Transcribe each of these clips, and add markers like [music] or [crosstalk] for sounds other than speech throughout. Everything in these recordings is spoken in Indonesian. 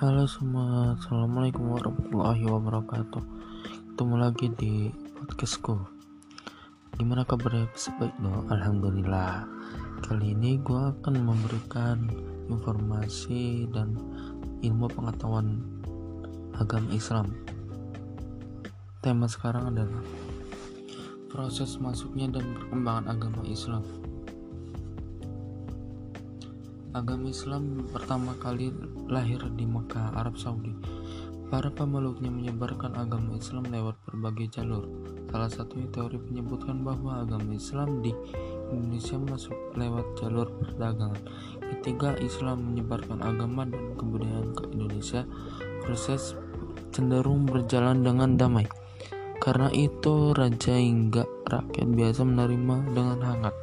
Halo semua, Assalamualaikum warahmatullahi wabarakatuh. Ketemu lagi di podcastku. Gimana kabarnya? Baik dong, Alhamdulillah. Kali ini gue akan memberikan informasi dan ilmu pengetahuan agama Islam. Tema sekarang adalah Proses masuknya dan perkembangan agama Islam Agama Islam pertama kali lahir di Mekah, Arab Saudi. Para pemeluknya menyebarkan agama Islam lewat berbagai jalur. Salah satunya teori menyebutkan bahwa agama Islam di Indonesia masuk lewat jalur perdagangan. Ketika Islam menyebarkan agama dan kebudayaan ke Indonesia, proses cenderung berjalan dengan damai. Karena itu, raja hingga rakyat biasa menerima dengan hangat.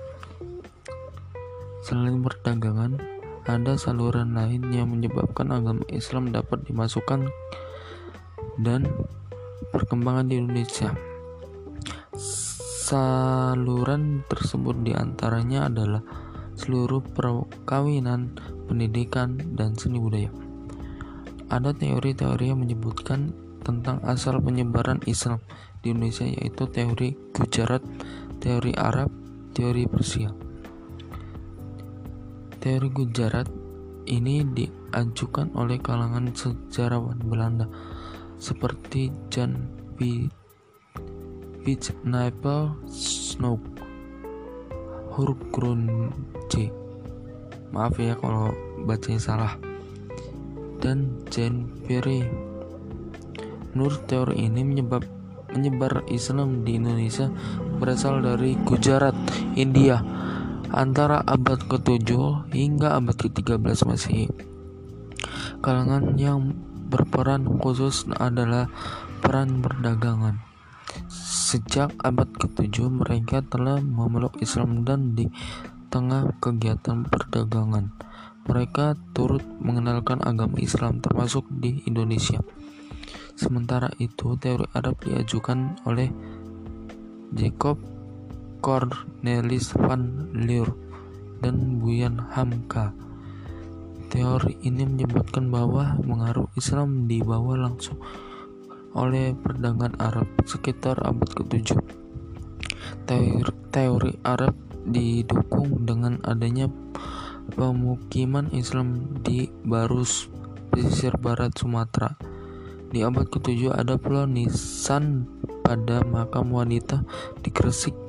Selain perdagangan, ada saluran lain yang menyebabkan agama Islam dapat dimasukkan dan perkembangan di Indonesia. Saluran tersebut di antaranya adalah seluruh perkawinan, pendidikan, dan seni budaya. Ada teori-teori yang menyebutkan tentang asal penyebaran Islam di Indonesia yaitu teori Gujarat, teori Arab, teori Persia. Teori Gujarat ini diajukan oleh kalangan sejarawan Belanda seperti Jan Wijnapel Snoek, J. Maaf ya kalau bacanya salah. Dan Jan Perry. Menurut teori ini menyebab menyebar Islam di Indonesia berasal dari Gujarat, India antara abad ke-7 hingga abad ke-13 Masehi. Kalangan yang berperan khusus adalah peran perdagangan. Sejak abad ke-7 mereka telah memeluk Islam dan di tengah kegiatan perdagangan mereka turut mengenalkan agama Islam termasuk di Indonesia. Sementara itu, teori Arab diajukan oleh Jacob Cornelis van Leeuw dan Buyan Hamka. Teori ini menyebutkan bahwa mengaruh Islam dibawa langsung oleh perdagangan Arab sekitar abad ke-7. Teori, teori Arab didukung dengan adanya pemukiman Islam di Barus, pesisir barat Sumatera. Di abad ke-7 ada pula nisan pada makam wanita di Gresik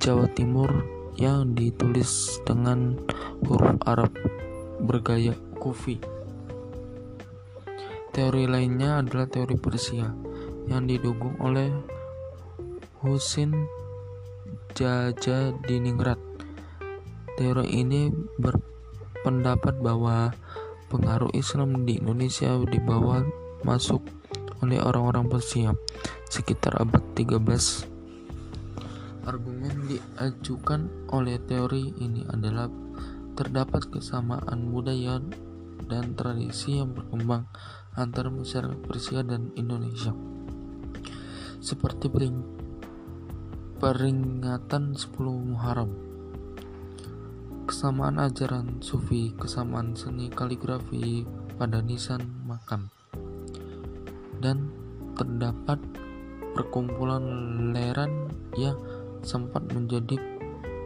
Jawa Timur yang ditulis dengan huruf Arab bergaya kufi. Teori lainnya adalah teori Persia yang didukung oleh Husin Jaja Diningrat. Teori ini berpendapat bahwa pengaruh Islam di Indonesia dibawa masuk oleh orang-orang Persia sekitar abad 13 Argumen diajukan oleh teori ini adalah terdapat kesamaan budaya dan tradisi yang berkembang antara masyarakat Persia dan Indonesia. Seperti peringatan 10 Muharram. Kesamaan ajaran sufi, kesamaan seni kaligrafi pada nisan makam. Dan terdapat perkumpulan leran yang sempat menjadi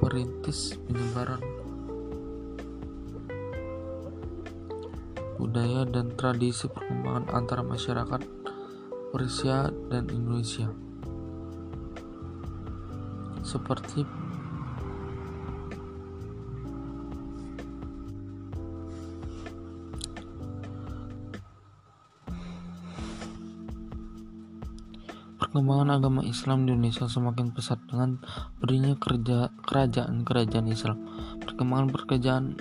perintis penyebaran budaya dan tradisi perkembangan antara masyarakat Persia dan Indonesia. Seperti Perkembangan agama Islam di Indonesia semakin pesat dengan berdirinya kerajaan-kerajaan Islam. Perkembangan pekerjaan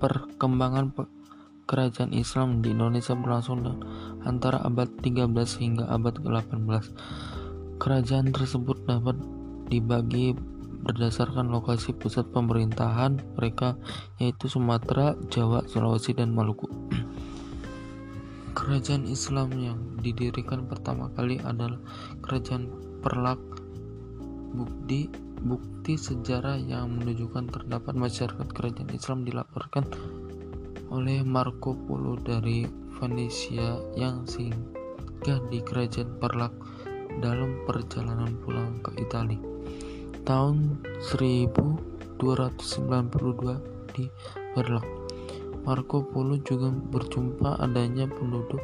perkembangan kerajaan Islam di Indonesia berlangsung antara abad 13 hingga abad ke-18. Kerajaan tersebut dapat dibagi berdasarkan lokasi pusat pemerintahan mereka yaitu Sumatera, Jawa, Sulawesi, dan Maluku. [clears throat] Kerajaan Islam yang didirikan pertama kali adalah Kerajaan Perlak. Bukti bukti sejarah yang menunjukkan terdapat masyarakat kerajaan Islam dilaporkan oleh Marco Polo dari Venesia yang singgah di kerajaan Perlak dalam perjalanan pulang ke Italia. Tahun 1292 di Perlak, Marco Polo juga berjumpa adanya penduduk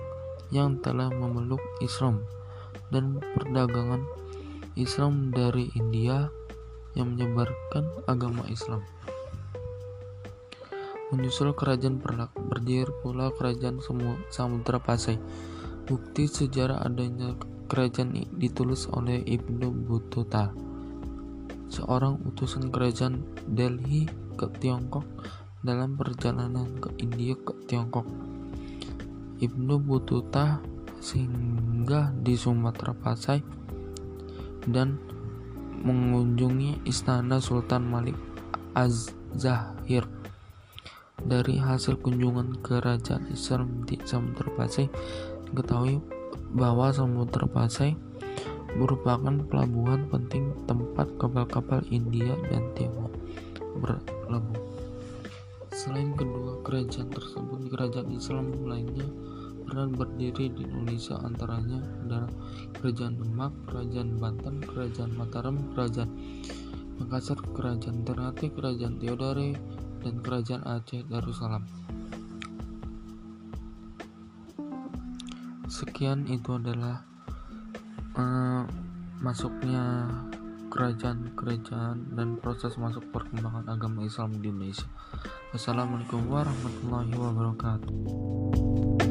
yang telah memeluk Islam dan perdagangan Islam dari India yang menyebarkan agama Islam. Menyusul kerajaan Perlak, berdiri pula kerajaan Samudra Pasai. Bukti sejarah adanya kerajaan ditulis oleh Ibnu Battuta, seorang utusan kerajaan Delhi ke Tiongkok dalam perjalanan ke India ke Tiongkok. Ibnu Battuta singgah di Sumatera Pasai dan mengunjungi istana Sultan Malik Az-Zahir. Dari hasil kunjungan kerajaan Islam di Samudra Pasai, diketahui bahwa Samudra Pasai merupakan pelabuhan penting tempat kapal-kapal India dan Tiongkok kerajaan tersebut, kerajaan Islam lainnya pernah berdiri di Indonesia antaranya adalah Kerajaan Demak, Kerajaan Banten, Kerajaan Mataram, Kerajaan Makassar, Kerajaan Ternate, Kerajaan Theodore, dan Kerajaan Aceh Darussalam. Sekian itu adalah uh, masuknya kerajaan-kerajaan dan proses masuk perkembangan agama Islam di Indonesia. Wassalamualaikum warahmatullahi wabarakatuh.